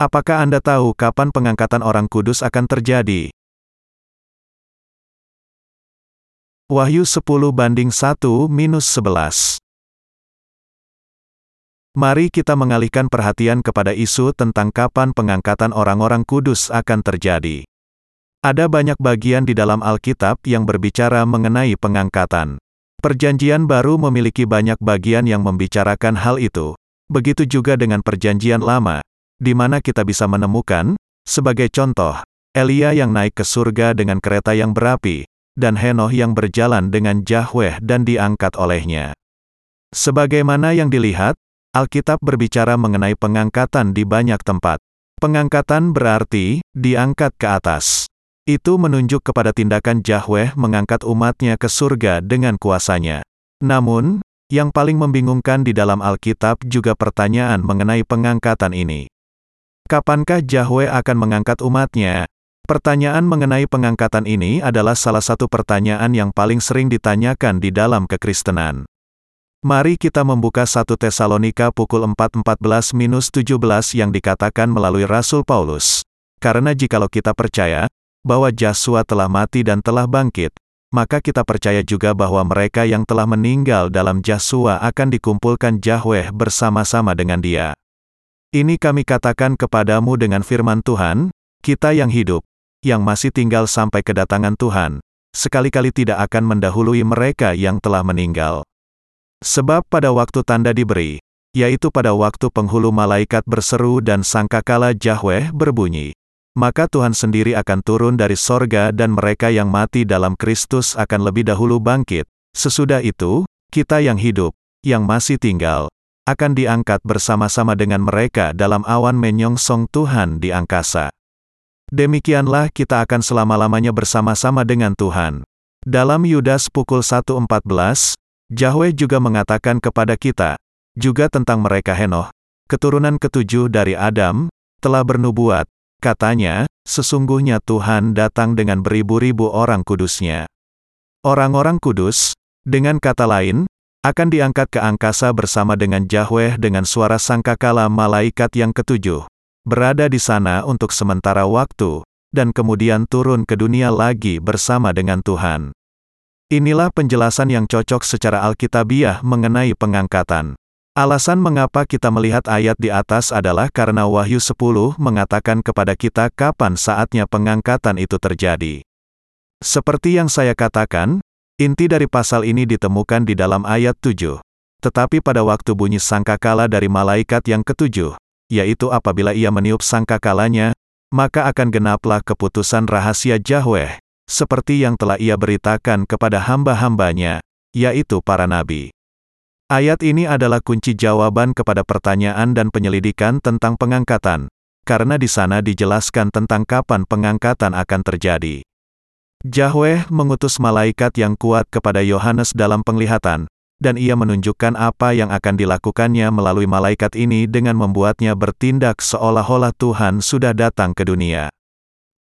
Apakah Anda tahu kapan pengangkatan orang kudus akan terjadi? Wahyu 10 banding 1 minus 11 Mari kita mengalihkan perhatian kepada isu tentang kapan pengangkatan orang-orang kudus akan terjadi. Ada banyak bagian di dalam Alkitab yang berbicara mengenai pengangkatan. Perjanjian baru memiliki banyak bagian yang membicarakan hal itu. Begitu juga dengan Perjanjian Lama, di mana kita bisa menemukan, sebagai contoh, Elia yang naik ke surga dengan kereta yang berapi, dan Henoh yang berjalan dengan Yahweh dan diangkat olehnya. Sebagaimana yang dilihat, Alkitab berbicara mengenai pengangkatan di banyak tempat. Pengangkatan berarti diangkat ke atas. Itu menunjuk kepada tindakan Yahweh mengangkat umatnya ke surga dengan kuasanya. Namun, yang paling membingungkan di dalam Alkitab juga pertanyaan mengenai pengangkatan ini. Kapankah Yahweh akan mengangkat umatnya? Pertanyaan mengenai pengangkatan ini adalah salah satu pertanyaan yang paling sering ditanyakan di dalam kekristenan. Mari kita membuka 1 Tesalonika pukul 4.14-17 yang dikatakan melalui Rasul Paulus. Karena jikalau kita percaya, bahwa Yesus telah mati dan telah bangkit, maka kita percaya juga bahwa mereka yang telah meninggal dalam Yesus akan dikumpulkan Yahweh bersama-sama dengan dia. Ini kami katakan kepadamu dengan firman Tuhan, kita yang hidup, yang masih tinggal sampai kedatangan Tuhan, sekali-kali tidak akan mendahului mereka yang telah meninggal. Sebab pada waktu tanda diberi, yaitu pada waktu penghulu malaikat berseru dan sangkakala Yahweh berbunyi, maka Tuhan sendiri akan turun dari sorga dan mereka yang mati dalam Kristus akan lebih dahulu bangkit. Sesudah itu, kita yang hidup, yang masih tinggal, akan diangkat bersama-sama dengan mereka dalam awan menyongsong Tuhan di angkasa. Demikianlah kita akan selama-lamanya bersama-sama dengan Tuhan. Dalam Yudas pukul 1.14, Yahweh juga mengatakan kepada kita, juga tentang mereka Henoh, keturunan ketujuh dari Adam, telah bernubuat, katanya, sesungguhnya Tuhan datang dengan beribu-ribu orang kudusnya. Orang-orang kudus, dengan kata lain, akan diangkat ke angkasa bersama dengan Yahweh dengan suara sangkakala malaikat yang ketujuh, berada di sana untuk sementara waktu, dan kemudian turun ke dunia lagi bersama dengan Tuhan. Inilah penjelasan yang cocok secara alkitabiah mengenai pengangkatan. Alasan mengapa kita melihat ayat di atas adalah karena Wahyu 10 mengatakan kepada kita kapan saatnya pengangkatan itu terjadi. Seperti yang saya katakan, inti dari pasal ini ditemukan di dalam ayat 7. Tetapi pada waktu bunyi sangkakala dari malaikat yang ketujuh, yaitu apabila ia meniup sangkakalanya, maka akan genaplah keputusan rahasia Yahweh, seperti yang telah ia beritakan kepada hamba-hambanya, yaitu para nabi. Ayat ini adalah kunci jawaban kepada pertanyaan dan penyelidikan tentang pengangkatan, karena di sana dijelaskan tentang kapan pengangkatan akan terjadi. Yahweh mengutus malaikat yang kuat kepada Yohanes dalam penglihatan, dan ia menunjukkan apa yang akan dilakukannya melalui malaikat ini dengan membuatnya bertindak seolah-olah Tuhan sudah datang ke dunia.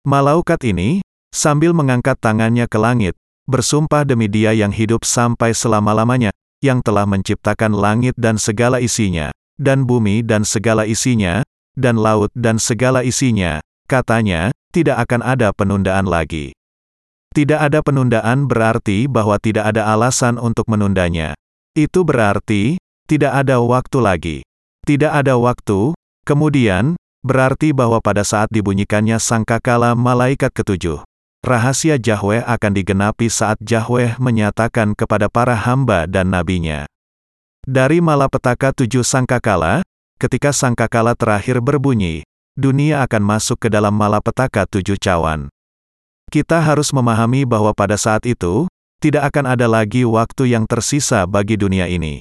Malaikat ini, sambil mengangkat tangannya ke langit, bersumpah demi dia yang hidup sampai selama-lamanya, yang telah menciptakan langit dan segala isinya, dan bumi dan segala isinya, dan laut dan segala isinya, katanya, tidak akan ada penundaan lagi. Tidak ada penundaan berarti bahwa tidak ada alasan untuk menundanya. Itu berarti, tidak ada waktu lagi. Tidak ada waktu, kemudian, berarti bahwa pada saat dibunyikannya sangkakala malaikat ketujuh, rahasia Yahweh akan digenapi saat Yahweh menyatakan kepada para hamba dan nabinya. Dari malapetaka tujuh sangkakala, ketika sangkakala terakhir berbunyi, dunia akan masuk ke dalam malapetaka tujuh cawan. Kita harus memahami bahwa pada saat itu, tidak akan ada lagi waktu yang tersisa bagi dunia ini.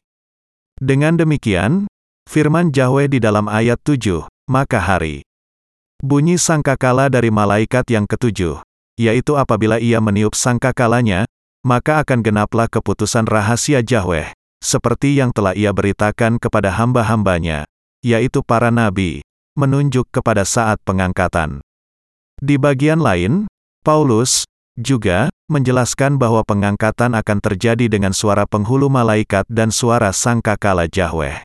Dengan demikian, firman Yahweh di dalam ayat 7, maka hari. Bunyi sangkakala dari malaikat yang ketujuh, yaitu apabila ia meniup sangkakalanya, maka akan genaplah keputusan rahasia Yahweh, seperti yang telah ia beritakan kepada hamba-hambanya, yaitu para nabi, menunjuk kepada saat pengangkatan. Di bagian lain, Paulus juga menjelaskan bahwa pengangkatan akan terjadi dengan suara penghulu malaikat dan suara sangkakala Yahweh.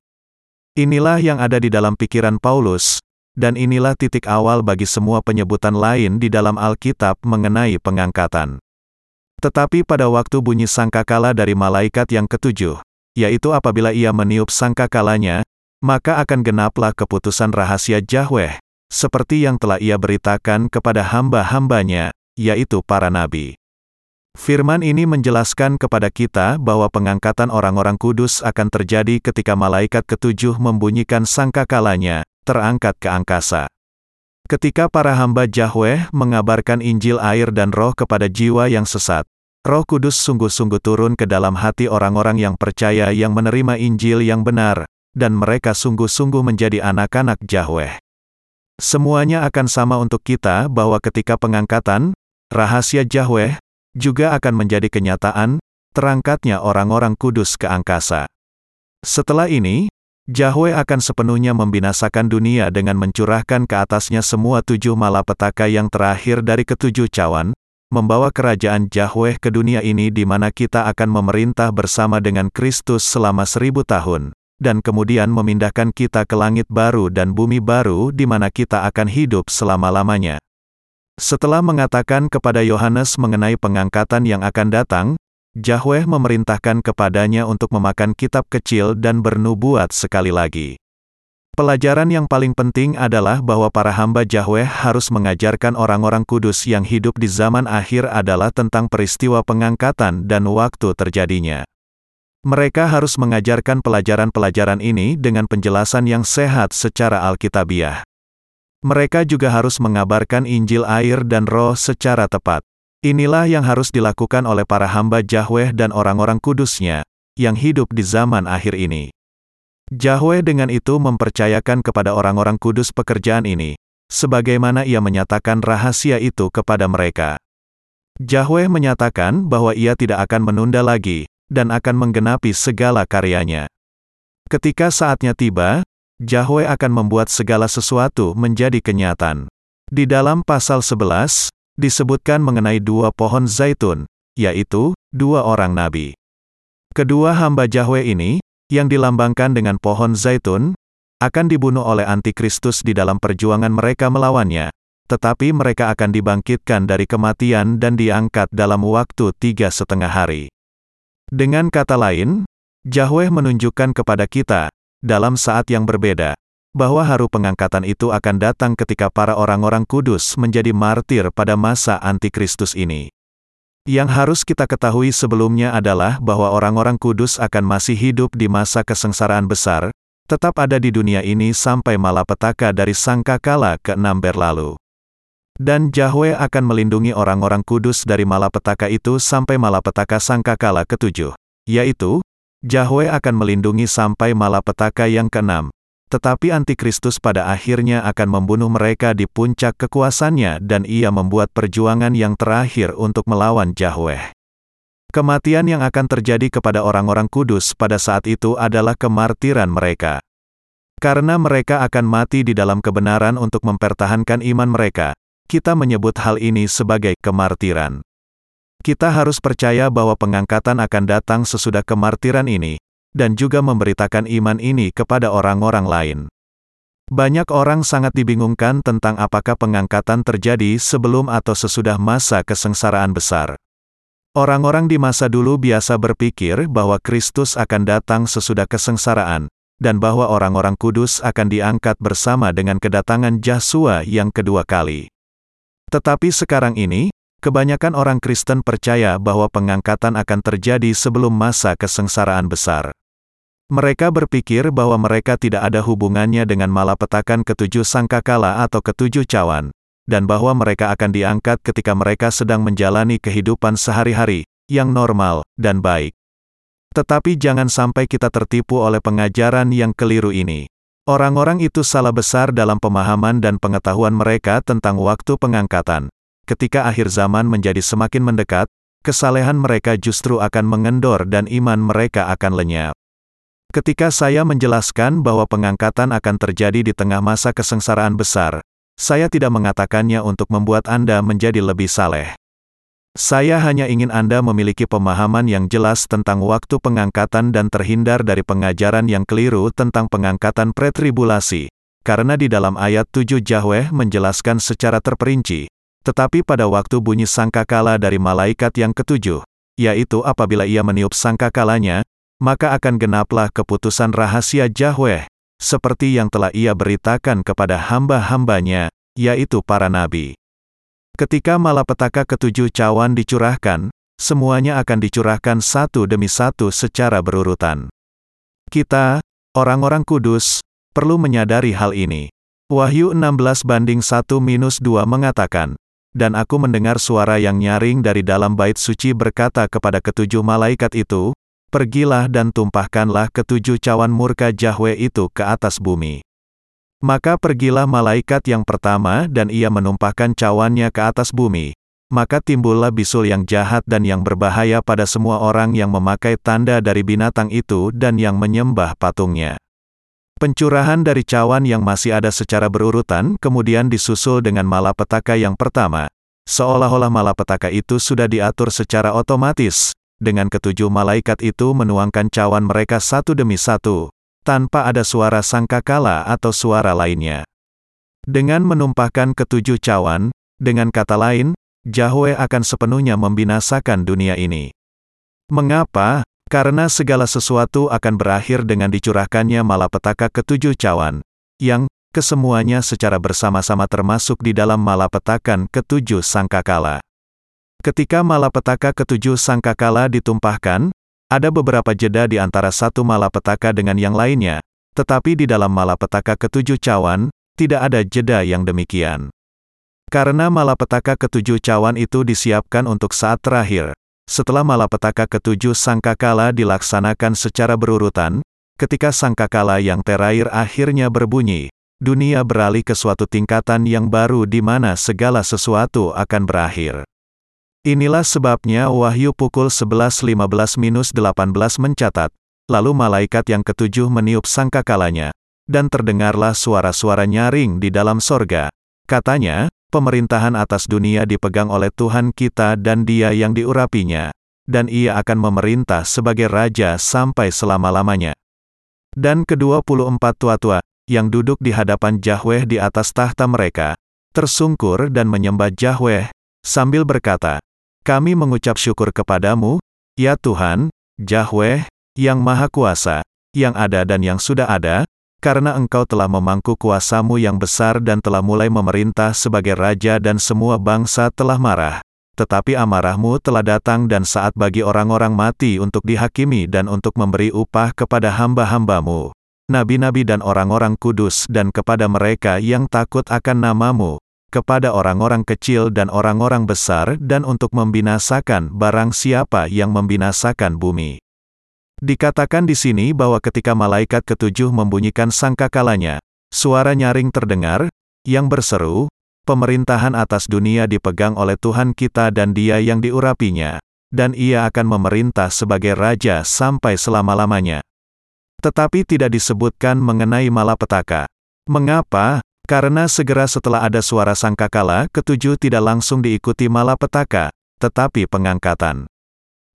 Inilah yang ada di dalam pikiran Paulus, dan inilah titik awal bagi semua penyebutan lain di dalam Alkitab mengenai pengangkatan. Tetapi pada waktu bunyi sangkakala dari malaikat yang ketujuh, yaitu apabila ia meniup sangkakalanya, maka akan genaplah keputusan rahasia Yahweh, seperti yang telah ia beritakan kepada hamba-hambanya, yaitu para nabi. Firman ini menjelaskan kepada kita bahwa pengangkatan orang-orang kudus akan terjadi ketika malaikat ketujuh membunyikan sangkakalanya, terangkat ke angkasa. Ketika para hamba Yahweh mengabarkan Injil air dan roh kepada jiwa yang sesat, roh kudus sungguh-sungguh turun ke dalam hati orang-orang yang percaya yang menerima Injil yang benar, dan mereka sungguh-sungguh menjadi anak-anak Yahweh. Semuanya akan sama untuk kita bahwa ketika pengangkatan, rahasia Yahweh, juga akan menjadi kenyataan, terangkatnya orang-orang kudus ke angkasa. Setelah ini, Yahweh akan sepenuhnya membinasakan dunia dengan mencurahkan ke atasnya semua tujuh malapetaka yang terakhir dari ketujuh cawan, membawa kerajaan Yahweh ke dunia ini di mana kita akan memerintah bersama dengan Kristus selama seribu tahun, dan kemudian memindahkan kita ke langit baru dan bumi baru di mana kita akan hidup selama-lamanya. Setelah mengatakan kepada Yohanes mengenai pengangkatan yang akan datang, Yahweh memerintahkan kepadanya untuk memakan kitab kecil dan bernubuat sekali lagi. Pelajaran yang paling penting adalah bahwa para hamba Yahweh harus mengajarkan orang-orang kudus yang hidup di zaman akhir adalah tentang peristiwa pengangkatan dan waktu terjadinya. Mereka harus mengajarkan pelajaran-pelajaran ini dengan penjelasan yang sehat secara alkitabiah. Mereka juga harus mengabarkan Injil air dan roh secara tepat. Inilah yang harus dilakukan oleh para hamba Yahweh dan orang-orang kudusnya, yang hidup di zaman akhir ini. Yahweh dengan itu mempercayakan kepada orang-orang kudus pekerjaan ini, sebagaimana ia menyatakan rahasia itu kepada mereka. Yahweh menyatakan bahwa ia tidak akan menunda lagi, dan akan menggenapi segala karyanya. Ketika saatnya tiba, Yahweh akan membuat segala sesuatu menjadi kenyataan. Di dalam pasal 11, disebutkan mengenai dua pohon zaitun, yaitu, dua orang nabi. Kedua hamba Yahweh ini, yang dilambangkan dengan pohon zaitun, akan dibunuh oleh antikristus di dalam perjuangan mereka melawannya, tetapi mereka akan dibangkitkan dari kematian dan diangkat dalam waktu tiga setengah hari. Dengan kata lain, Yahweh menunjukkan kepada kita, dalam saat yang berbeda, bahwa haru pengangkatan itu akan datang ketika para orang-orang kudus menjadi martir pada masa antikristus ini. Yang harus kita ketahui sebelumnya adalah bahwa orang-orang kudus akan masih hidup di masa kesengsaraan besar, tetap ada di dunia ini sampai malapetaka dari sangkakala ke-6 berlalu. Dan Yahweh akan melindungi orang-orang kudus dari malapetaka itu sampai malapetaka sangkakala ketujuh, yaitu, Yahweh akan melindungi sampai malapetaka yang keenam. Tetapi antikristus pada akhirnya akan membunuh mereka di puncak kekuasaannya dan ia membuat perjuangan yang terakhir untuk melawan Yahweh. Kematian yang akan terjadi kepada orang-orang kudus pada saat itu adalah kemartiran mereka. Karena mereka akan mati di dalam kebenaran untuk mempertahankan iman mereka, kita menyebut hal ini sebagai kemartiran. Kita harus percaya bahwa pengangkatan akan datang sesudah kemartiran ini, dan juga memberitakan iman ini kepada orang-orang lain. Banyak orang sangat dibingungkan tentang apakah pengangkatan terjadi sebelum atau sesudah masa kesengsaraan besar. Orang-orang di masa dulu biasa berpikir bahwa Kristus akan datang sesudah kesengsaraan, dan bahwa orang-orang kudus akan diangkat bersama dengan kedatangan Yesus yang kedua kali. Tetapi sekarang ini, Kebanyakan orang Kristen percaya bahwa pengangkatan akan terjadi sebelum masa kesengsaraan besar. Mereka berpikir bahwa mereka tidak ada hubungannya dengan malapetakan ketujuh sangkakala atau ketujuh cawan, dan bahwa mereka akan diangkat ketika mereka sedang menjalani kehidupan sehari-hari, yang normal, dan baik. Tetapi jangan sampai kita tertipu oleh pengajaran yang keliru ini. Orang-orang itu salah besar dalam pemahaman dan pengetahuan mereka tentang waktu pengangkatan ketika akhir zaman menjadi semakin mendekat, kesalehan mereka justru akan mengendor dan iman mereka akan lenyap. Ketika saya menjelaskan bahwa pengangkatan akan terjadi di tengah masa kesengsaraan besar, saya tidak mengatakannya untuk membuat Anda menjadi lebih saleh. Saya hanya ingin Anda memiliki pemahaman yang jelas tentang waktu pengangkatan dan terhindar dari pengajaran yang keliru tentang pengangkatan pretribulasi, karena di dalam ayat 7 Yahweh menjelaskan secara terperinci, tetapi pada waktu bunyi sangkakala dari malaikat yang ketujuh, yaitu apabila ia meniup sangkakalanya, maka akan genaplah keputusan rahasia Yahweh, seperti yang telah ia beritakan kepada hamba-hambanya, yaitu para nabi. Ketika malapetaka ketujuh cawan dicurahkan, semuanya akan dicurahkan satu demi satu secara berurutan. Kita, orang-orang kudus, perlu menyadari hal ini. Wahyu 16 banding 1 minus 2 mengatakan, Dan aku mendengar suara yang nyaring dari dalam bait suci berkata kepada ketujuh malaikat itu, Pergilah dan tumpahkanlah ketujuh cawan murka Yahweh itu ke atas bumi. Maka pergilah malaikat yang pertama dan ia menumpahkan cawannya ke atas bumi. Maka timbullah bisul yang jahat dan yang berbahaya pada semua orang yang memakai tanda dari binatang itu dan yang menyembah patungnya. Pencurahan dari cawan yang masih ada secara berurutan kemudian disusul dengan malapetaka yang pertama. Seolah-olah malapetaka itu sudah diatur secara otomatis, dengan ketujuh malaikat itu menuangkan cawan mereka satu demi satu, tanpa ada suara sangkakala atau suara lainnya. Dengan menumpahkan ketujuh cawan, dengan kata lain, Yahweh akan sepenuhnya membinasakan dunia ini. Mengapa? Karena segala sesuatu akan berakhir dengan dicurahkannya malapetaka ketujuh cawan, yang, kesemuanya secara bersama-sama termasuk di dalam malapetakan ketujuh sangkakala. Ketika malapetaka ketujuh sangkakala ditumpahkan, ada beberapa jeda di antara satu malapetaka dengan yang lainnya, tetapi di dalam malapetaka ketujuh cawan, tidak ada jeda yang demikian. Karena malapetaka ketujuh cawan itu disiapkan untuk saat terakhir, setelah malapetaka ketujuh sangkakala dilaksanakan secara berurutan, ketika sangkakala yang terakhir akhirnya berbunyi, dunia beralih ke suatu tingkatan yang baru di mana segala sesuatu akan berakhir. Inilah sebabnya Wahyu pukul 11.15-18 mencatat, lalu malaikat yang ketujuh meniup sangkakalanya, dan terdengarlah suara-suara nyaring di dalam sorga. Katanya, pemerintahan atas dunia dipegang oleh Tuhan kita dan dia yang diurapinya, dan ia akan memerintah sebagai raja sampai selama-lamanya. Dan kedua puluh empat tua-tua, yang duduk di hadapan Yahweh di atas tahta mereka, tersungkur dan menyembah Yahweh, sambil berkata, Kami mengucap syukur kepadamu, ya Tuhan, Yahweh, yang Maha Kuasa, yang ada dan yang sudah ada, karena engkau telah memangku kuasamu yang besar dan telah mulai memerintah sebagai raja dan semua bangsa telah marah. Tetapi amarahmu telah datang dan saat bagi orang-orang mati untuk dihakimi dan untuk memberi upah kepada hamba-hambamu, nabi-nabi dan orang-orang kudus dan kepada mereka yang takut akan namamu, kepada orang-orang kecil dan orang-orang besar dan untuk membinasakan barang siapa yang membinasakan bumi. Dikatakan di sini bahwa ketika malaikat ketujuh membunyikan sangkakalanya, suara nyaring terdengar, yang berseru, pemerintahan atas dunia dipegang oleh Tuhan kita dan dia yang diurapinya, dan ia akan memerintah sebagai raja sampai selama-lamanya. Tetapi tidak disebutkan mengenai malapetaka. Mengapa? Karena segera setelah ada suara sangkakala, ketujuh tidak langsung diikuti malapetaka, tetapi pengangkatan.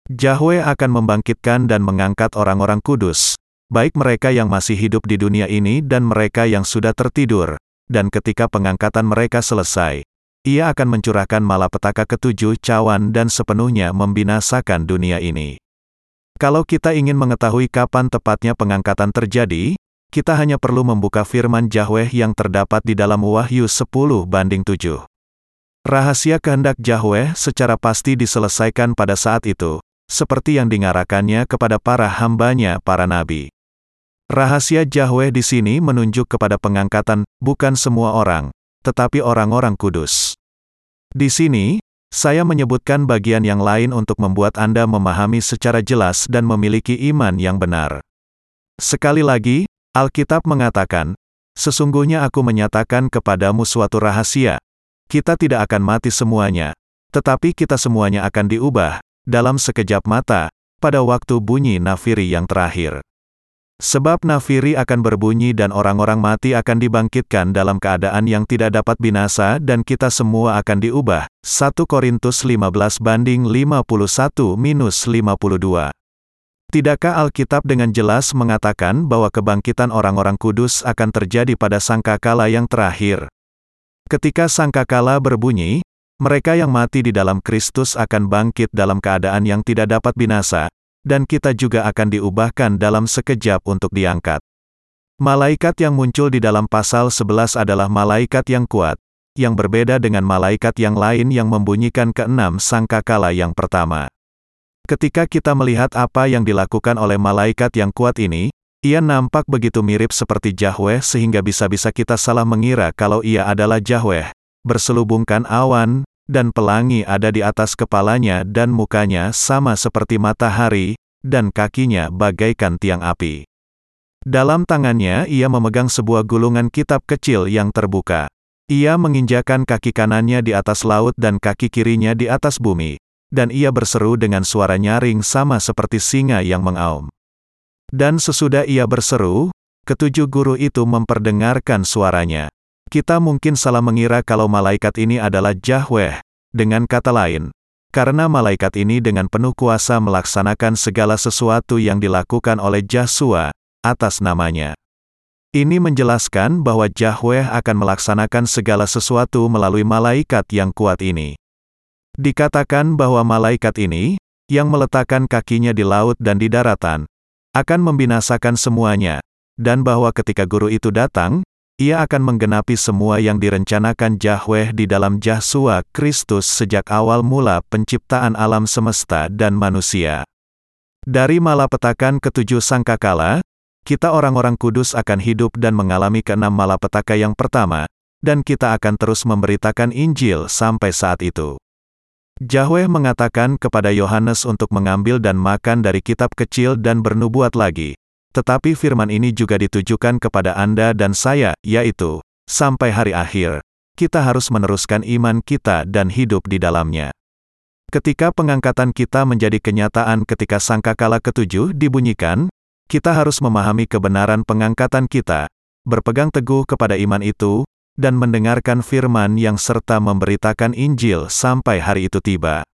Yahweh akan membangkitkan dan mengangkat orang-orang kudus, baik mereka yang masih hidup di dunia ini dan mereka yang sudah tertidur, dan ketika pengangkatan mereka selesai, ia akan mencurahkan malapetaka ketujuh cawan dan sepenuhnya membinasakan dunia ini. Kalau kita ingin mengetahui kapan tepatnya pengangkatan terjadi, kita hanya perlu membuka firman Yahweh yang terdapat di dalam Wahyu 10 banding 7. Rahasia kehendak Yahweh secara pasti diselesaikan pada saat itu, seperti yang dingarakannya kepada para hambanya para nabi. Rahasia Yahweh di sini menunjuk kepada pengangkatan, bukan semua orang, tetapi orang-orang kudus. Di sini, saya menyebutkan bagian yang lain untuk membuat Anda memahami secara jelas dan memiliki iman yang benar. Sekali lagi, Alkitab mengatakan, Sesungguhnya aku menyatakan kepadamu suatu rahasia. Kita tidak akan mati semuanya, tetapi kita semuanya akan diubah, dalam sekejap mata, pada waktu bunyi nafiri yang terakhir. Sebab nafiri akan berbunyi dan orang-orang mati akan dibangkitkan dalam keadaan yang tidak dapat binasa dan kita semua akan diubah. 1 Korintus 15 banding 51 minus 52. Tidakkah Alkitab dengan jelas mengatakan bahwa kebangkitan orang-orang kudus akan terjadi pada sangkakala yang terakhir? Ketika sangkakala berbunyi, mereka yang mati di dalam Kristus akan bangkit dalam keadaan yang tidak dapat binasa, dan kita juga akan diubahkan dalam sekejap untuk diangkat. Malaikat yang muncul di dalam pasal 11 adalah malaikat yang kuat, yang berbeda dengan malaikat yang lain yang membunyikan keenam sangkakala yang pertama. Ketika kita melihat apa yang dilakukan oleh malaikat yang kuat ini, ia nampak begitu mirip seperti Yahweh sehingga bisa-bisa kita salah mengira kalau ia adalah Yahweh. Berselubungkan awan, dan pelangi ada di atas kepalanya dan mukanya sama seperti matahari, dan kakinya bagaikan tiang api. Dalam tangannya ia memegang sebuah gulungan kitab kecil yang terbuka. Ia menginjakan kaki kanannya di atas laut dan kaki kirinya di atas bumi dan ia berseru dengan suara nyaring sama seperti singa yang mengaum. Dan sesudah ia berseru, ketujuh guru itu memperdengarkan suaranya. Kita mungkin salah mengira kalau malaikat ini adalah Yahweh, dengan kata lain, karena malaikat ini dengan penuh kuasa melaksanakan segala sesuatu yang dilakukan oleh Yahshua, atas namanya. Ini menjelaskan bahwa Yahweh akan melaksanakan segala sesuatu melalui malaikat yang kuat ini. Dikatakan bahwa malaikat ini, yang meletakkan kakinya di laut dan di daratan, akan membinasakan semuanya, dan bahwa ketika guru itu datang, ia akan menggenapi semua yang direncanakan Yahweh di dalam Yahshua Kristus sejak awal mula penciptaan alam semesta dan manusia. Dari malapetakan ketujuh sangkakala, kita orang-orang kudus akan hidup dan mengalami keenam malapetaka yang pertama, dan kita akan terus memberitakan Injil sampai saat itu. Yahweh mengatakan kepada Yohanes untuk mengambil dan makan dari kitab kecil dan bernubuat lagi. Tetapi firman ini juga ditujukan kepada Anda dan saya, yaitu, sampai hari akhir, kita harus meneruskan iman kita dan hidup di dalamnya. Ketika pengangkatan kita menjadi kenyataan ketika sangkakala ketujuh dibunyikan, kita harus memahami kebenaran pengangkatan kita, berpegang teguh kepada iman itu, dan mendengarkan firman yang serta memberitakan Injil sampai hari itu tiba.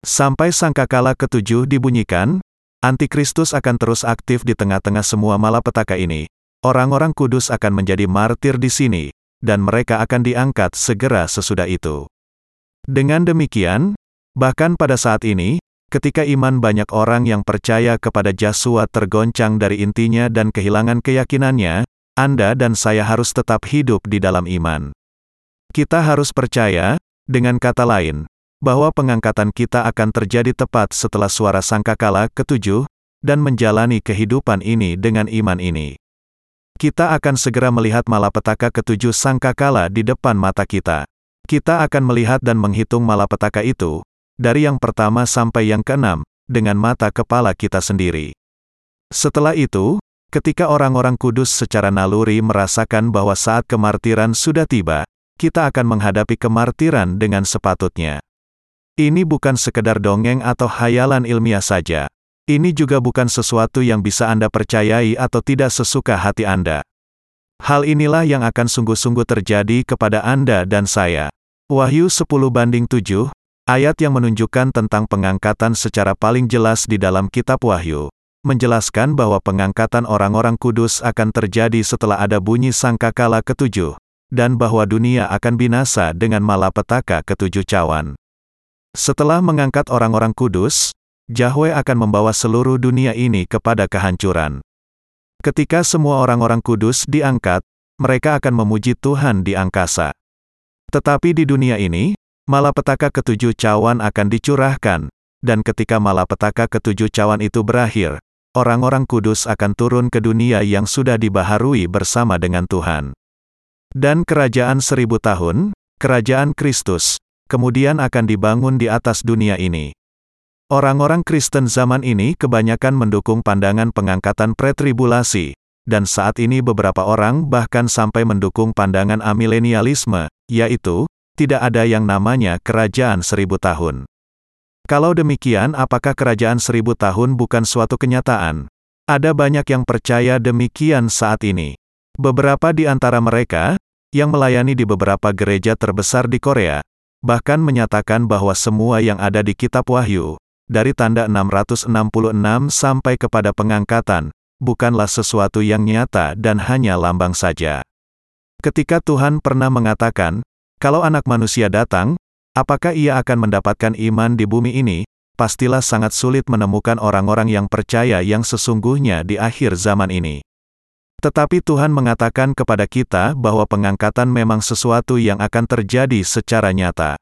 Sampai sangkakala ketujuh dibunyikan, Antikristus akan terus aktif di tengah-tengah semua malapetaka ini. Orang-orang kudus akan menjadi martir di sini, dan mereka akan diangkat segera sesudah itu. Dengan demikian, bahkan pada saat ini, ketika iman banyak orang yang percaya kepada Yesus tergoncang dari intinya dan kehilangan keyakinannya, anda dan saya harus tetap hidup di dalam iman. Kita harus percaya, dengan kata lain, bahwa pengangkatan kita akan terjadi tepat setelah suara sangkakala ketujuh, dan menjalani kehidupan ini dengan iman ini. Kita akan segera melihat malapetaka ketujuh sangkakala di depan mata kita. Kita akan melihat dan menghitung malapetaka itu, dari yang pertama sampai yang keenam, dengan mata kepala kita sendiri. Setelah itu, Ketika orang-orang kudus secara naluri merasakan bahwa saat kemartiran sudah tiba, kita akan menghadapi kemartiran dengan sepatutnya. Ini bukan sekedar dongeng atau hayalan ilmiah saja. Ini juga bukan sesuatu yang bisa Anda percayai atau tidak sesuka hati Anda. Hal inilah yang akan sungguh-sungguh terjadi kepada Anda dan saya. Wahyu 10 banding 7, ayat yang menunjukkan tentang pengangkatan secara paling jelas di dalam kitab Wahyu menjelaskan bahwa pengangkatan orang-orang kudus akan terjadi setelah ada bunyi sangkakala ketujuh, dan bahwa dunia akan binasa dengan malapetaka ketujuh cawan. Setelah mengangkat orang-orang kudus, Yahweh akan membawa seluruh dunia ini kepada kehancuran. Ketika semua orang-orang kudus diangkat, mereka akan memuji Tuhan di angkasa. Tetapi di dunia ini, malapetaka ketujuh cawan akan dicurahkan, dan ketika malapetaka ketujuh cawan itu berakhir, orang-orang kudus akan turun ke dunia yang sudah dibaharui bersama dengan Tuhan. Dan kerajaan seribu tahun, kerajaan Kristus, kemudian akan dibangun di atas dunia ini. Orang-orang Kristen zaman ini kebanyakan mendukung pandangan pengangkatan pretribulasi, dan saat ini beberapa orang bahkan sampai mendukung pandangan amilenialisme, yaitu, tidak ada yang namanya kerajaan seribu tahun. Kalau demikian apakah kerajaan seribu tahun bukan suatu kenyataan? Ada banyak yang percaya demikian saat ini. Beberapa di antara mereka, yang melayani di beberapa gereja terbesar di Korea, bahkan menyatakan bahwa semua yang ada di Kitab Wahyu, dari tanda 666 sampai kepada pengangkatan, bukanlah sesuatu yang nyata dan hanya lambang saja. Ketika Tuhan pernah mengatakan, kalau anak manusia datang, apakah ia akan mendapatkan iman di bumi ini, pastilah sangat sulit menemukan orang-orang yang percaya yang sesungguhnya di akhir zaman ini. Tetapi Tuhan mengatakan kepada kita bahwa pengangkatan memang sesuatu yang akan terjadi secara nyata.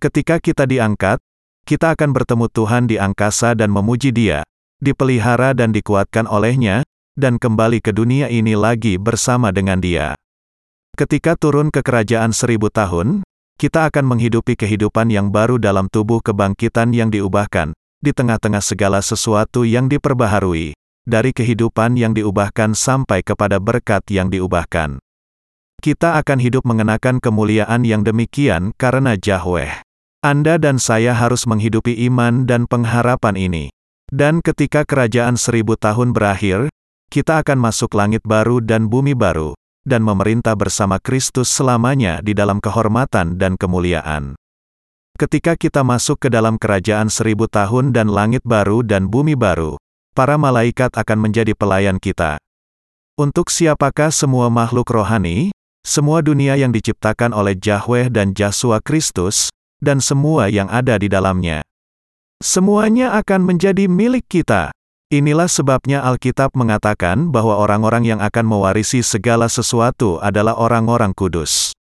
Ketika kita diangkat, kita akan bertemu Tuhan di angkasa dan memuji Dia, dipelihara dan dikuatkan olehnya, dan kembali ke dunia ini lagi bersama dengan Dia. Ketika turun ke kerajaan seribu tahun, kita akan menghidupi kehidupan yang baru dalam tubuh kebangkitan yang diubahkan, di tengah-tengah segala sesuatu yang diperbaharui, dari kehidupan yang diubahkan sampai kepada berkat yang diubahkan. Kita akan hidup mengenakan kemuliaan yang demikian karena Yahweh. Anda dan saya harus menghidupi iman dan pengharapan ini. Dan ketika kerajaan seribu tahun berakhir, kita akan masuk langit baru dan bumi baru, dan memerintah bersama Kristus selamanya di dalam kehormatan dan kemuliaan. Ketika kita masuk ke dalam kerajaan seribu tahun dan langit baru dan bumi baru, para malaikat akan menjadi pelayan kita. Untuk siapakah semua makhluk rohani, semua dunia yang diciptakan oleh Yahweh dan Yahshua Kristus, dan semua yang ada di dalamnya. Semuanya akan menjadi milik kita. Inilah sebabnya Alkitab mengatakan bahwa orang-orang yang akan mewarisi segala sesuatu adalah orang-orang kudus.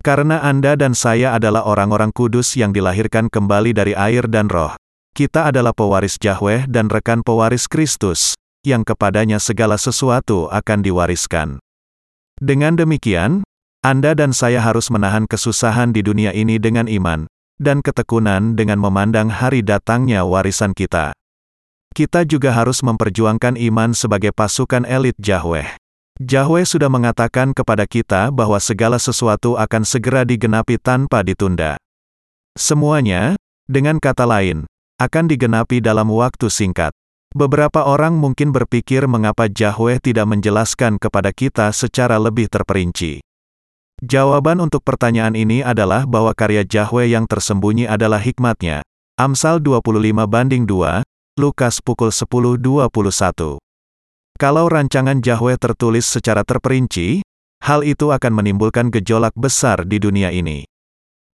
Karena Anda dan saya adalah orang-orang kudus yang dilahirkan kembali dari air dan roh, kita adalah pewaris Yahweh dan rekan pewaris Kristus, yang kepadanya segala sesuatu akan diwariskan. Dengan demikian, Anda dan saya harus menahan kesusahan di dunia ini dengan iman, dan ketekunan dengan memandang hari datangnya warisan kita. Kita juga harus memperjuangkan iman sebagai pasukan elit Yahweh. Yahweh sudah mengatakan kepada kita bahwa segala sesuatu akan segera digenapi tanpa ditunda. Semuanya, dengan kata lain, akan digenapi dalam waktu singkat. Beberapa orang mungkin berpikir mengapa Yahweh tidak menjelaskan kepada kita secara lebih terperinci. Jawaban untuk pertanyaan ini adalah bahwa karya Yahweh yang tersembunyi adalah hikmatnya. Amsal 25 banding 2, Lukas pukul 10.21. Kalau rancangan Yahweh tertulis secara terperinci, hal itu akan menimbulkan gejolak besar di dunia ini.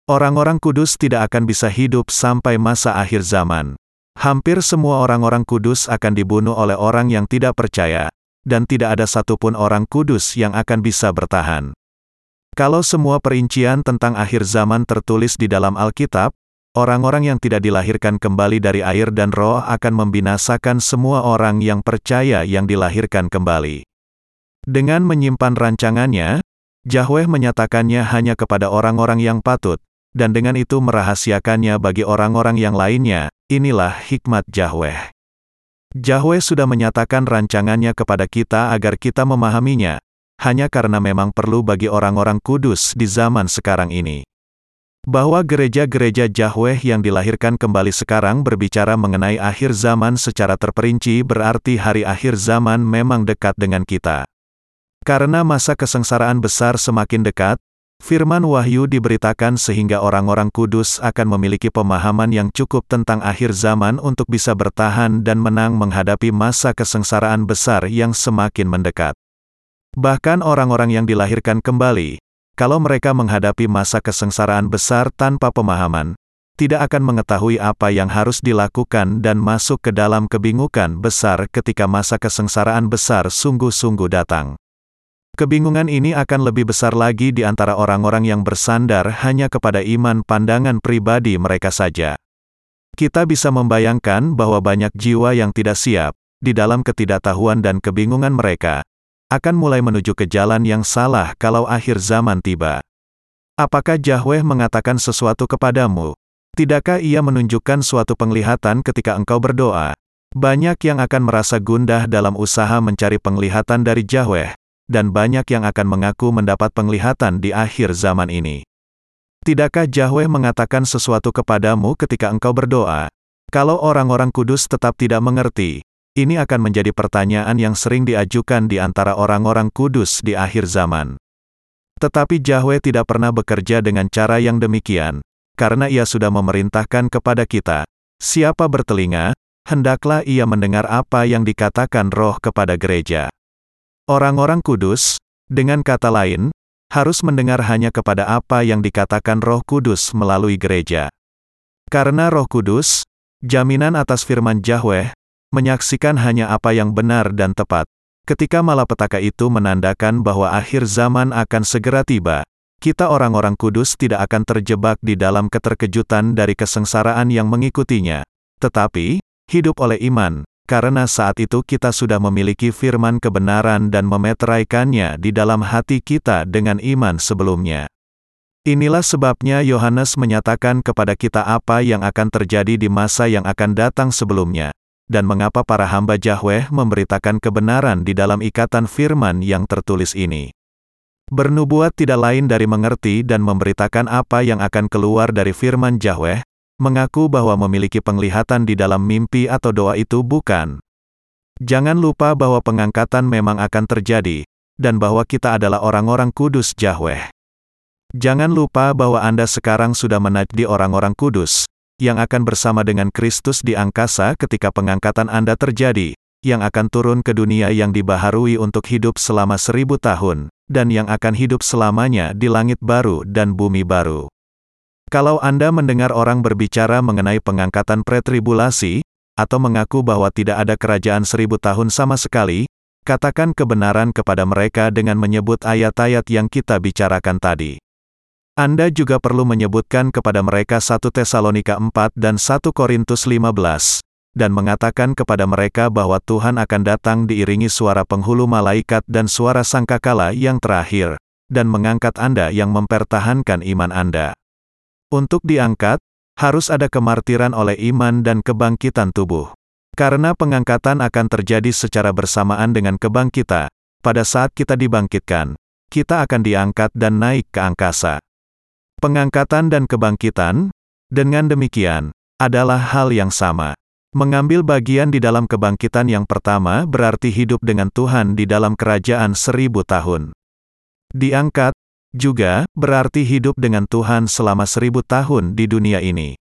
Orang-orang kudus tidak akan bisa hidup sampai masa akhir zaman. Hampir semua orang-orang kudus akan dibunuh oleh orang yang tidak percaya, dan tidak ada satupun orang kudus yang akan bisa bertahan. Kalau semua perincian tentang akhir zaman tertulis di dalam Alkitab, orang-orang yang tidak dilahirkan kembali dari air dan roh akan membinasakan semua orang yang percaya yang dilahirkan kembali. Dengan menyimpan rancangannya, Yahweh menyatakannya hanya kepada orang-orang yang patut, dan dengan itu merahasiakannya bagi orang-orang yang lainnya, inilah hikmat Yahweh. Yahweh sudah menyatakan rancangannya kepada kita agar kita memahaminya, hanya karena memang perlu bagi orang-orang kudus di zaman sekarang ini. Bahwa gereja-gereja Yahweh yang dilahirkan kembali sekarang berbicara mengenai akhir zaman secara terperinci berarti hari akhir zaman memang dekat dengan kita. Karena masa kesengsaraan besar semakin dekat, Firman Wahyu diberitakan sehingga orang-orang kudus akan memiliki pemahaman yang cukup tentang akhir zaman untuk bisa bertahan dan menang menghadapi masa kesengsaraan besar yang semakin mendekat. Bahkan orang-orang yang dilahirkan kembali, kalau mereka menghadapi masa kesengsaraan besar tanpa pemahaman, tidak akan mengetahui apa yang harus dilakukan dan masuk ke dalam kebingungan besar ketika masa kesengsaraan besar sungguh-sungguh datang. Kebingungan ini akan lebih besar lagi di antara orang-orang yang bersandar hanya kepada iman pandangan pribadi mereka saja. Kita bisa membayangkan bahwa banyak jiwa yang tidak siap, di dalam ketidaktahuan dan kebingungan mereka, akan mulai menuju ke jalan yang salah kalau akhir zaman tiba. Apakah Yahweh mengatakan sesuatu kepadamu? Tidakkah ia menunjukkan suatu penglihatan ketika engkau berdoa? Banyak yang akan merasa gundah dalam usaha mencari penglihatan dari Yahweh, dan banyak yang akan mengaku mendapat penglihatan di akhir zaman ini. Tidakkah Yahweh mengatakan sesuatu kepadamu ketika engkau berdoa? Kalau orang-orang kudus tetap tidak mengerti, ini akan menjadi pertanyaan yang sering diajukan di antara orang-orang kudus di akhir zaman. Tetapi Yahweh tidak pernah bekerja dengan cara yang demikian, karena ia sudah memerintahkan kepada kita, siapa bertelinga, hendaklah ia mendengar apa yang dikatakan roh kepada gereja. Orang-orang kudus, dengan kata lain, harus mendengar hanya kepada apa yang dikatakan roh kudus melalui gereja. Karena roh kudus, jaminan atas firman Yahweh, menyaksikan hanya apa yang benar dan tepat. Ketika malapetaka itu menandakan bahwa akhir zaman akan segera tiba, kita orang-orang kudus tidak akan terjebak di dalam keterkejutan dari kesengsaraan yang mengikutinya. Tetapi, hidup oleh iman, karena saat itu kita sudah memiliki firman kebenaran dan memeteraikannya di dalam hati kita dengan iman sebelumnya. Inilah sebabnya Yohanes menyatakan kepada kita apa yang akan terjadi di masa yang akan datang sebelumnya, dan mengapa para hamba Yahweh memberitakan kebenaran di dalam ikatan firman yang tertulis ini. Bernubuat tidak lain dari mengerti dan memberitakan apa yang akan keluar dari firman Yahweh, mengaku bahwa memiliki penglihatan di dalam mimpi atau doa itu bukan. Jangan lupa bahwa pengangkatan memang akan terjadi, dan bahwa kita adalah orang-orang kudus Yahweh. Jangan lupa bahwa Anda sekarang sudah menajdi orang-orang kudus, yang akan bersama dengan Kristus di angkasa ketika pengangkatan Anda terjadi, yang akan turun ke dunia yang dibaharui untuk hidup selama seribu tahun, dan yang akan hidup selamanya di langit baru dan bumi baru. Kalau Anda mendengar orang berbicara mengenai pengangkatan pretribulasi, atau mengaku bahwa tidak ada kerajaan seribu tahun sama sekali, katakan kebenaran kepada mereka dengan menyebut ayat-ayat yang kita bicarakan tadi. Anda juga perlu menyebutkan kepada mereka 1 Tesalonika 4 dan 1 Korintus 15, dan mengatakan kepada mereka bahwa Tuhan akan datang diiringi suara penghulu malaikat dan suara sangkakala yang terakhir, dan mengangkat Anda yang mempertahankan iman Anda. Untuk diangkat, harus ada kemartiran oleh iman dan kebangkitan tubuh. Karena pengangkatan akan terjadi secara bersamaan dengan kebangkitan, pada saat kita dibangkitkan, kita akan diangkat dan naik ke angkasa. Pengangkatan dan kebangkitan, dengan demikian, adalah hal yang sama. Mengambil bagian di dalam kebangkitan yang pertama berarti hidup dengan Tuhan di dalam kerajaan seribu tahun. Diangkat, juga, berarti hidup dengan Tuhan selama seribu tahun di dunia ini.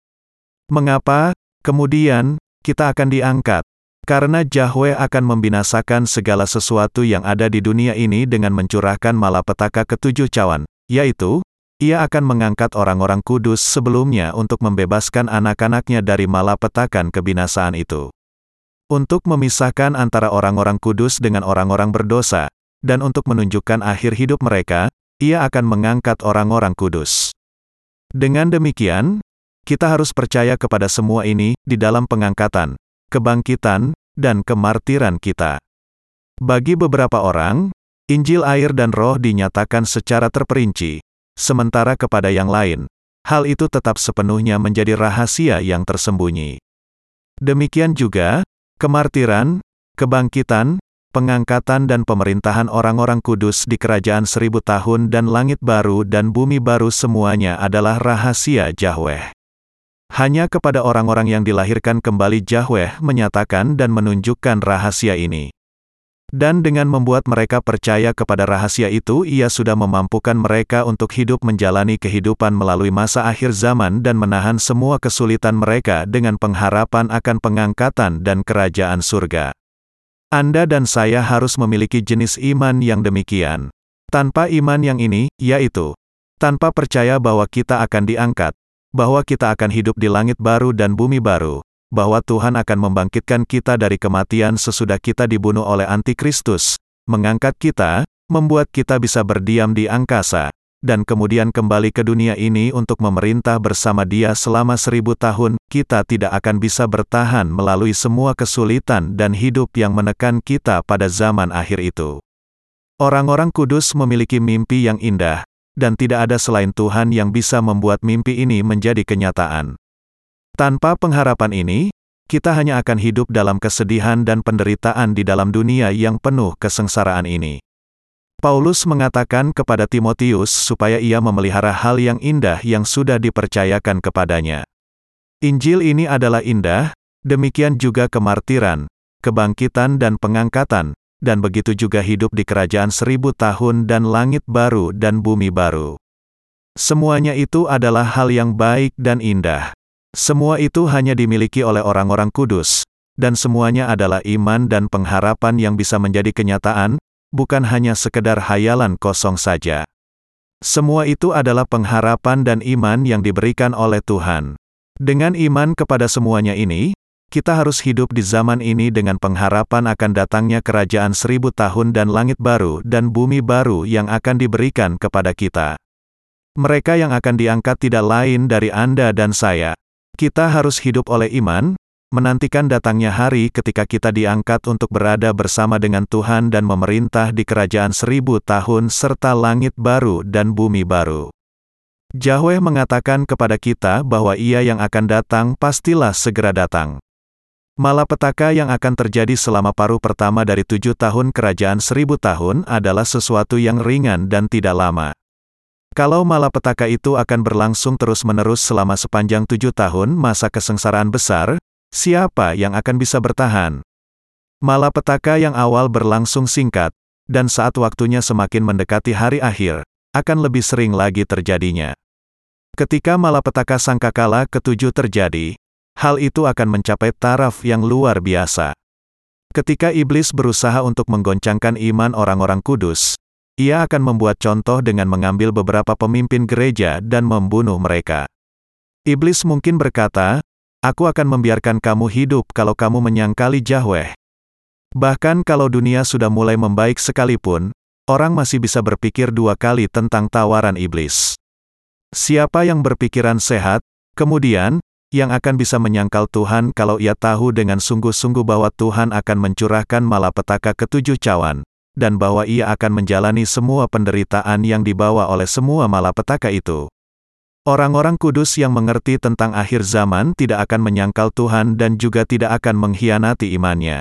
Mengapa, kemudian, kita akan diangkat? Karena Yahweh akan membinasakan segala sesuatu yang ada di dunia ini dengan mencurahkan malapetaka ketujuh cawan, yaitu, ia akan mengangkat orang-orang kudus sebelumnya untuk membebaskan anak-anaknya dari malapetakan kebinasaan itu. Untuk memisahkan antara orang-orang kudus dengan orang-orang berdosa, dan untuk menunjukkan akhir hidup mereka, ia akan mengangkat orang-orang kudus. Dengan demikian, kita harus percaya kepada semua ini di dalam pengangkatan, kebangkitan, dan kemartiran kita. Bagi beberapa orang, Injil air dan roh dinyatakan secara terperinci, sementara kepada yang lain, hal itu tetap sepenuhnya menjadi rahasia yang tersembunyi. Demikian juga, kemartiran, kebangkitan, pengangkatan dan pemerintahan orang-orang kudus di kerajaan seribu tahun dan langit baru dan bumi baru semuanya adalah rahasia Yahweh. Hanya kepada orang-orang yang dilahirkan kembali Yahweh menyatakan dan menunjukkan rahasia ini. Dan dengan membuat mereka percaya kepada rahasia itu ia sudah memampukan mereka untuk hidup menjalani kehidupan melalui masa akhir zaman dan menahan semua kesulitan mereka dengan pengharapan akan pengangkatan dan kerajaan surga. Anda dan saya harus memiliki jenis iman yang demikian. Tanpa iman yang ini, yaitu tanpa percaya bahwa kita akan diangkat, bahwa kita akan hidup di langit baru dan bumi baru, bahwa Tuhan akan membangkitkan kita dari kematian sesudah kita dibunuh oleh antikristus, mengangkat kita, membuat kita bisa berdiam di angkasa, dan kemudian kembali ke dunia ini untuk memerintah bersama dia selama seribu tahun, kita tidak akan bisa bertahan melalui semua kesulitan dan hidup yang menekan kita pada zaman akhir itu. Orang-orang kudus memiliki mimpi yang indah, dan tidak ada selain Tuhan yang bisa membuat mimpi ini menjadi kenyataan. Tanpa pengharapan ini, kita hanya akan hidup dalam kesedihan dan penderitaan di dalam dunia yang penuh kesengsaraan ini. Paulus mengatakan kepada Timotius supaya ia memelihara hal yang indah yang sudah dipercayakan kepadanya. Injil ini adalah indah, demikian juga kemartiran, kebangkitan dan pengangkatan, dan begitu juga hidup di kerajaan seribu tahun dan langit baru dan bumi baru. Semuanya itu adalah hal yang baik dan indah. Semua itu hanya dimiliki oleh orang-orang kudus, dan semuanya adalah iman dan pengharapan yang bisa menjadi kenyataan, bukan hanya sekedar hayalan kosong saja. Semua itu adalah pengharapan dan iman yang diberikan oleh Tuhan. Dengan iman kepada semuanya ini, kita harus hidup di zaman ini dengan pengharapan akan datangnya kerajaan seribu tahun dan langit baru dan bumi baru yang akan diberikan kepada kita. Mereka yang akan diangkat tidak lain dari Anda dan saya. Kita harus hidup oleh iman, menantikan datangnya hari ketika kita diangkat untuk berada bersama dengan Tuhan dan memerintah di kerajaan seribu tahun serta langit baru dan bumi baru. Yahweh mengatakan kepada kita bahwa ia yang akan datang pastilah segera datang. Malapetaka yang akan terjadi selama paruh pertama dari tujuh tahun kerajaan seribu tahun adalah sesuatu yang ringan dan tidak lama. Kalau malapetaka itu akan berlangsung terus-menerus selama sepanjang tujuh tahun masa kesengsaraan besar, siapa yang akan bisa bertahan? Malapetaka yang awal berlangsung singkat, dan saat waktunya semakin mendekati hari akhir, akan lebih sering lagi terjadinya. Ketika malapetaka sangkakala ketujuh terjadi, hal itu akan mencapai taraf yang luar biasa. Ketika iblis berusaha untuk menggoncangkan iman orang-orang kudus, ia akan membuat contoh dengan mengambil beberapa pemimpin gereja dan membunuh mereka. Iblis mungkin berkata, Aku akan membiarkan kamu hidup kalau kamu menyangkali Yahweh. Bahkan kalau dunia sudah mulai membaik sekalipun, orang masih bisa berpikir dua kali tentang tawaran iblis. Siapa yang berpikiran sehat, kemudian, yang akan bisa menyangkal Tuhan kalau ia tahu dengan sungguh-sungguh bahwa Tuhan akan mencurahkan malapetaka ketujuh cawan, dan bahwa ia akan menjalani semua penderitaan yang dibawa oleh semua malapetaka itu. Orang-orang kudus yang mengerti tentang akhir zaman tidak akan menyangkal Tuhan dan juga tidak akan mengkhianati imannya.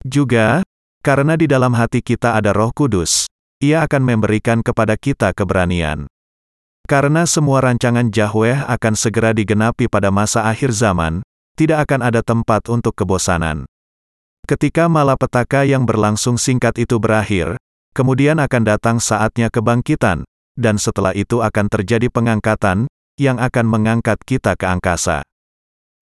Juga, karena di dalam hati kita ada roh kudus, ia akan memberikan kepada kita keberanian. Karena semua rancangan Yahweh akan segera digenapi pada masa akhir zaman, tidak akan ada tempat untuk kebosanan. Ketika malapetaka yang berlangsung singkat itu berakhir, kemudian akan datang saatnya kebangkitan, dan setelah itu akan terjadi pengangkatan, yang akan mengangkat kita ke angkasa.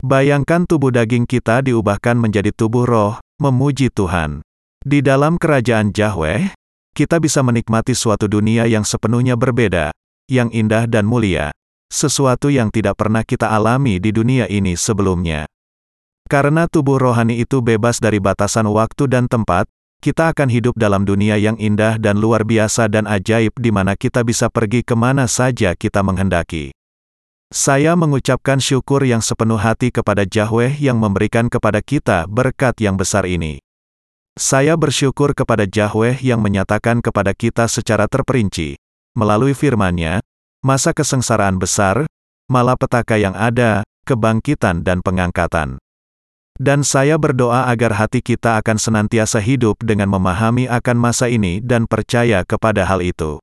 Bayangkan tubuh daging kita diubahkan menjadi tubuh roh, memuji Tuhan. Di dalam kerajaan Yahweh, kita bisa menikmati suatu dunia yang sepenuhnya berbeda, yang indah dan mulia, sesuatu yang tidak pernah kita alami di dunia ini sebelumnya. Karena tubuh rohani itu bebas dari batasan waktu dan tempat, kita akan hidup dalam dunia yang indah dan luar biasa dan ajaib di mana kita bisa pergi ke mana saja kita menghendaki. Saya mengucapkan syukur yang sepenuh hati kepada Yahweh yang memberikan kepada kita berkat yang besar ini. Saya bersyukur kepada Yahweh yang menyatakan kepada kita secara terperinci, melalui firman-Nya, masa kesengsaraan besar, malapetaka yang ada, kebangkitan dan pengangkatan. Dan saya berdoa agar hati kita akan senantiasa hidup dengan memahami akan masa ini dan percaya kepada hal itu.